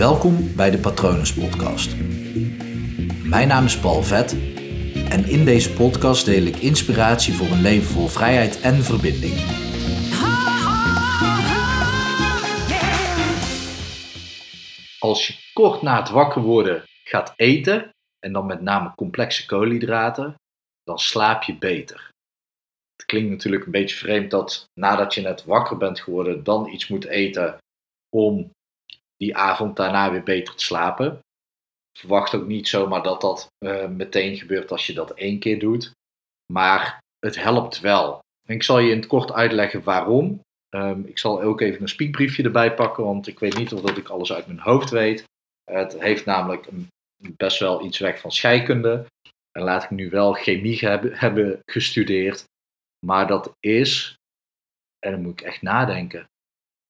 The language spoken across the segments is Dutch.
Welkom bij de Patronus Podcast. Mijn naam is Paul Vet en in deze podcast deel ik inspiratie voor een leven vol vrijheid en verbinding. Als je kort na het wakker worden gaat eten, en dan met name complexe koolhydraten, dan slaap je beter. Het klinkt natuurlijk een beetje vreemd dat nadat je net wakker bent geworden, dan iets moet eten om die avond daarna weer beter te slapen. Verwacht ook niet zomaar dat dat uh, meteen gebeurt als je dat één keer doet. Maar het helpt wel. En ik zal je in het kort uitleggen waarom. Um, ik zal ook even een speakbriefje erbij pakken, want ik weet niet of dat ik alles uit mijn hoofd weet. Het heeft namelijk best wel iets weg van scheikunde. En laat ik nu wel chemie hebben, hebben gestudeerd. Maar dat is, en dan moet ik echt nadenken.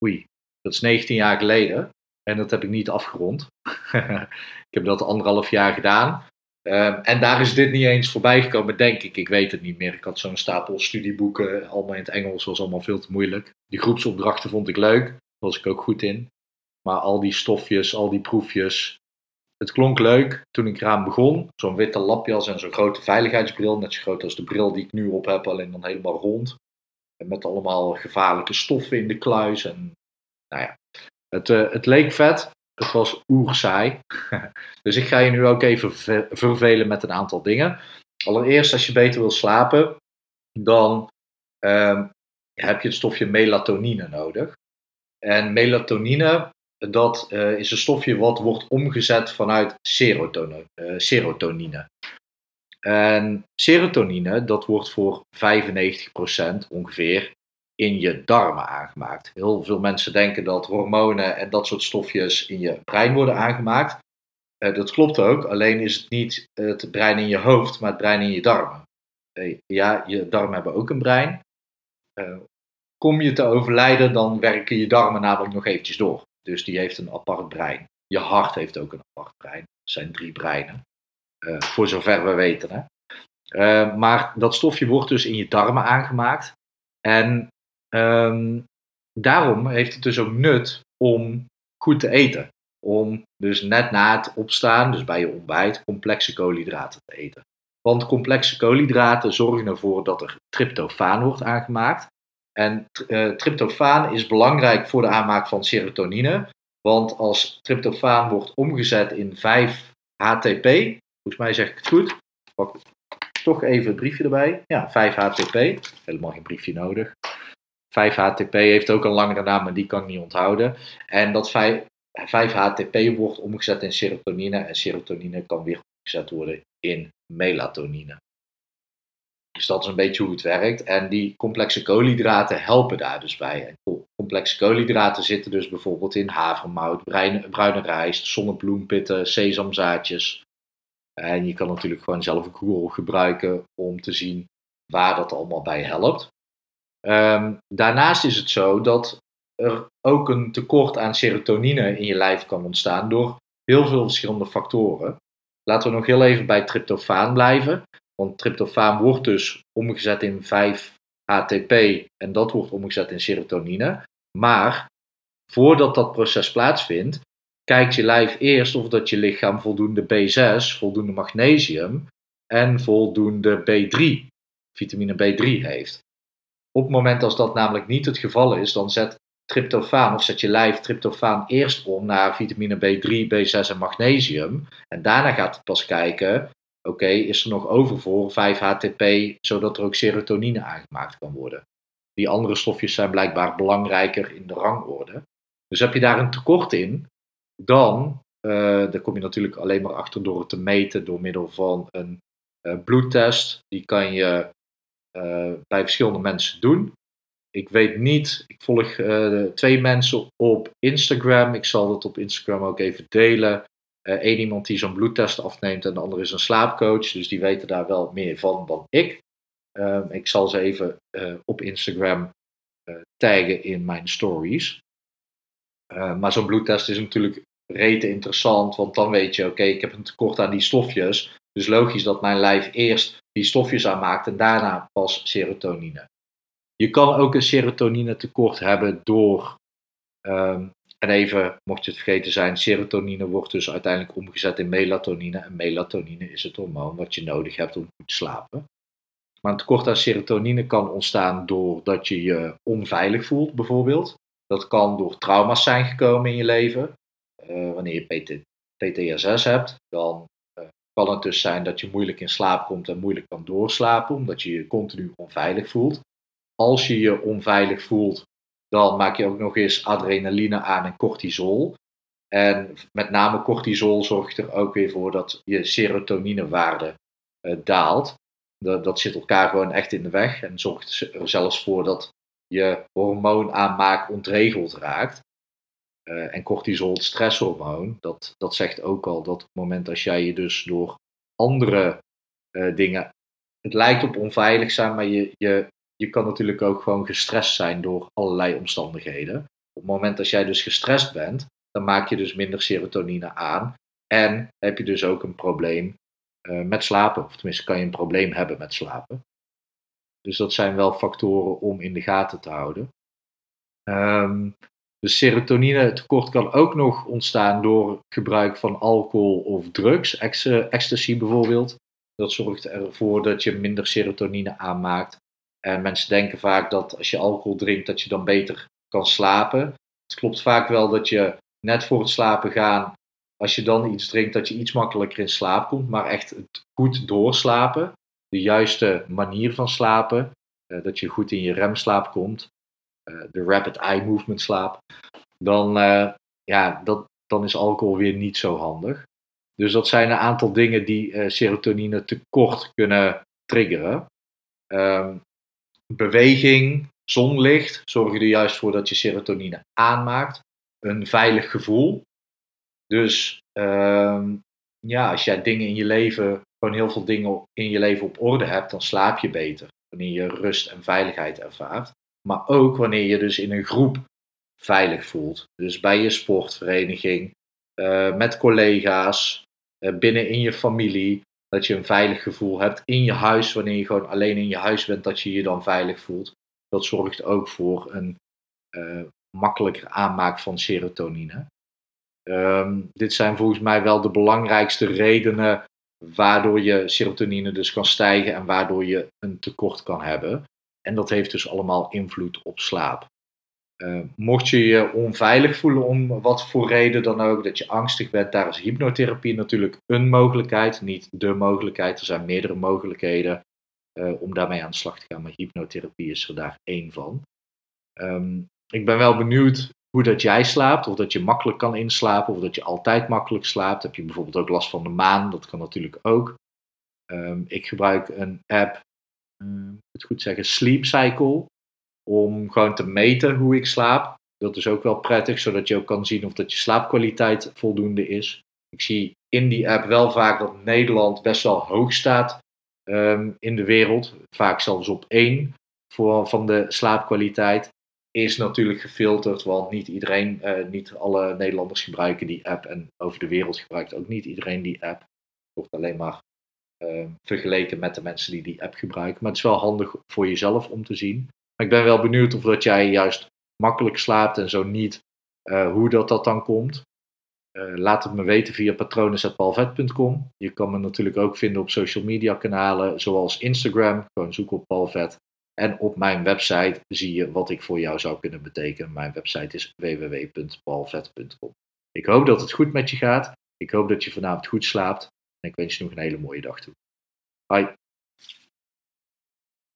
Oei, dat is 19 jaar geleden. En dat heb ik niet afgerond. ik heb dat anderhalf jaar gedaan. Um, en daar is dit niet eens voorbij gekomen, denk ik. Ik weet het niet meer. Ik had zo'n stapel studieboeken, allemaal in het Engels, was allemaal veel te moeilijk. Die groepsopdrachten vond ik leuk, daar was ik ook goed in. Maar al die stofjes, al die proefjes, het klonk leuk toen ik eraan begon. Zo'n witte lapjas en zo'n grote veiligheidsbril, net zo groot als de bril die ik nu op heb, alleen dan helemaal rond. En met allemaal gevaarlijke stoffen in de kluis. En nou ja, het, uh, het leek vet, het was oerzaai. dus ik ga je nu ook even vervelen met een aantal dingen. Allereerst, als je beter wil slapen, dan uh, heb je het stofje melatonine nodig. En melatonine, dat uh, is een stofje wat wordt omgezet vanuit serotonine. Uh, serotonine. En serotonine, dat wordt voor 95% ongeveer in je darmen aangemaakt. Heel veel mensen denken dat hormonen en dat soort stofjes in je brein worden aangemaakt. Uh, dat klopt ook, alleen is het niet het brein in je hoofd, maar het brein in je darmen. Uh, ja, je darmen hebben ook een brein. Kom je te overlijden, dan werken je darmen namelijk nog eventjes door. Dus die heeft een apart brein. Je hart heeft ook een apart brein. Dat zijn drie breinen. voor zover we weten. Hè. maar dat stofje wordt dus in je darmen aangemaakt. En Um, daarom heeft het dus ook nut om goed te eten. Om dus net na het opstaan, dus bij je ontbijt, complexe koolhydraten te eten. Want complexe koolhydraten zorgen ervoor dat er tryptofaan wordt aangemaakt. En uh, tryptofaan is belangrijk voor de aanmaak van serotonine. Want als tryptofaan wordt omgezet in 5-HTP, volgens mij zeg ik het goed, pak toch even het briefje erbij. Ja, 5-HTP, helemaal geen briefje nodig. 5-HTP heeft ook een langere naam, maar die kan ik niet onthouden. En dat 5-HTP wordt omgezet in serotonine en serotonine kan weer omgezet worden in melatonine. Dus dat is een beetje hoe het werkt. En die complexe koolhydraten helpen daar dus bij. En complexe koolhydraten zitten dus bijvoorbeeld in havermout, bruine, bruine rijst, zonnebloempitten, sesamzaadjes. En je kan natuurlijk gewoon zelf Google gebruiken om te zien waar dat allemaal bij helpt. Um, daarnaast is het zo dat er ook een tekort aan serotonine in je lijf kan ontstaan door heel veel verschillende factoren. Laten we nog heel even bij tryptofaan blijven. Want tryptofaan wordt dus omgezet in 5-HTP en dat wordt omgezet in serotonine. Maar voordat dat proces plaatsvindt, kijkt je lijf eerst of dat je lichaam voldoende B6, voldoende magnesium en voldoende B3, vitamine B3 heeft. Op het moment als dat namelijk niet het geval is, dan zet tryptofaan of zet je lijf tryptofaan eerst om naar vitamine B3, B6 en magnesium. En daarna gaat het pas kijken, oké, is er nog over voor 5-HTP, zodat er ook serotonine aangemaakt kan worden. Die andere stofjes zijn blijkbaar belangrijker in de rangorde. Dus heb je daar een tekort in, dan uh, daar kom je natuurlijk alleen maar achter door het te meten door middel van een uh, bloedtest. Die kan je bij verschillende mensen doen. Ik weet niet, ik volg uh, twee mensen op Instagram. Ik zal dat op Instagram ook even delen. Eén uh, iemand die zo'n bloedtest afneemt en de andere is een slaapcoach. Dus die weten daar wel meer van dan ik. Ehm, ik zal ze even op Instagram taggen in mijn stories. maar zo'n bloedtest is natuurlijk rete interessant, want dan weet je, oké, ik heb een tekort aan die stofjes. Dus logisch dat mijn lijf eerst die stofjes aanmaakt en daarna pas serotonine. Je kan ook een serotonine tekort hebben door um, en even, mocht je het vergeten zijn, serotonine wordt dus uiteindelijk omgezet in melatonine. En melatonine is het hormoon wat je nodig hebt om goed te slapen. Maar een tekort aan serotonine kan ontstaan doordat je je onveilig voelt, bijvoorbeeld. Dat kan door trauma's zijn gekomen in je leven. Uh, wanneer je PT, PTSS hebt, dan kan het dus zijn dat je moeilijk in slaap komt en moeilijk kan doorslapen, omdat je je continu onveilig voelt. Als je je onveilig voelt, dan maak je ook nog eens adrenaline aan en cortisol. En met name cortisol zorgt er ook weer voor dat je serotoninewaarde uh, daalt. Dat zit elkaar gewoon echt in de weg en zorgt er zelfs voor dat je hormoonaanmaak ontregeld raakt. Uh, en cortisol, het stresshormoon, dat, dat zegt ook al dat op het moment als jij je dus door andere uh, dingen. Het lijkt op onveilig zijn, maar je, je, je kan natuurlijk ook gewoon gestrest zijn door allerlei omstandigheden. Op het moment dat jij dus gestrest bent, dan maak je dus minder serotonine aan. En heb je dus ook een probleem uh, met slapen. Of tenminste kan je een probleem hebben met slapen. Dus dat zijn wel factoren om in de gaten te houden. Um, de serotonine tekort kan ook nog ontstaan door gebruik van alcohol of drugs, ecstasy bijvoorbeeld. Dat zorgt ervoor dat je minder serotonine aanmaakt. En mensen denken vaak dat als je alcohol drinkt, dat je dan beter kan slapen. Het klopt vaak wel dat je net voor het slapen gaan, als je dan iets drinkt, dat je iets makkelijker in slaap komt. Maar echt het goed doorslapen, de juiste manier van slapen, eh, dat je goed in je remslaap komt, eh, de rapid eye movement slaap, dan, uh, ja, dat, dan is alcohol weer niet zo handig. Dus dat zijn een aantal dingen die serotonine tekort kunnen triggeren. Um, beweging, zonlicht zorgen er juist voor dat je serotonine aanmaakt. Een veilig gevoel. Dus uh, ja, als jij dingen in je leven, gewoon heel veel dingen in je leven op orde hebt, dan slaap je beter. Wanneer je rust en veiligheid ervaart. Maar ook wanneer je dus in een groep veilig voelt. Dus bij je sportvereniging, uh, met collega's, uh, binnen in je familie. Dat je een veilig gevoel hebt in je huis, wanneer je gewoon alleen in je huis bent, dat je je dan veilig voelt. Dat zorgt ook voor een uh, makkelijker aanmaak van serotonine. Um, dit zijn volgens mij wel de belangrijkste redenen waardoor je serotonine dus kan stijgen en waardoor je een tekort kan hebben. En dat heeft dus allemaal invloed op slaap. Uh, mocht je je onveilig voelen om wat voor reden dan ook, dat je angstig bent, daar is hypnotherapie natuurlijk een mogelijkheid, niet de mogelijkheid. Er zijn meerdere mogelijkheden uh, om daarmee aan de slag te gaan, maar hypnotherapie is er daar één van. Um, ik ben wel benieuwd hoe dat jij slaapt, of dat je makkelijk kan inslapen, of dat je altijd makkelijk slaapt. Heb je bijvoorbeeld ook last van de maan, dat kan natuurlijk ook. Um, ik gebruik een app, het goed zeggen, Sleep Cycle om gewoon te meten hoe ik slaap. Dat is ook wel prettig, zodat je ook kan zien of dat je slaapkwaliteit voldoende is. Ik zie in die app wel vaak dat Nederland best wel hoog staat um, in de wereld. Vaak zelfs op één voor, van de slaapkwaliteit. Is natuurlijk gefilterd, want niet iedereen, uh, niet alle Nederlanders gebruiken die app. En over de wereld gebruikt ook niet iedereen die app. Het wordt alleen maar uh, vergeleken met de mensen die die app gebruiken. Maar het is wel handig voor jezelf om te zien. Maar ik ben wel benieuwd of dat jij juist makkelijk slaapt en zo niet, uh, hoe dat, dat dan komt. Uh, laat het me weten via patronen.palvet.com. Je kan me natuurlijk ook vinden op social media kanalen zoals Instagram. Gewoon zoek op Palvet. En op mijn website zie je wat ik voor jou zou kunnen betekenen. Mijn website is www.palvet.com. Ik hoop dat het goed met je gaat. Ik hoop dat je vanavond goed slaapt. En ik wens je nog een hele mooie dag toe. Bye.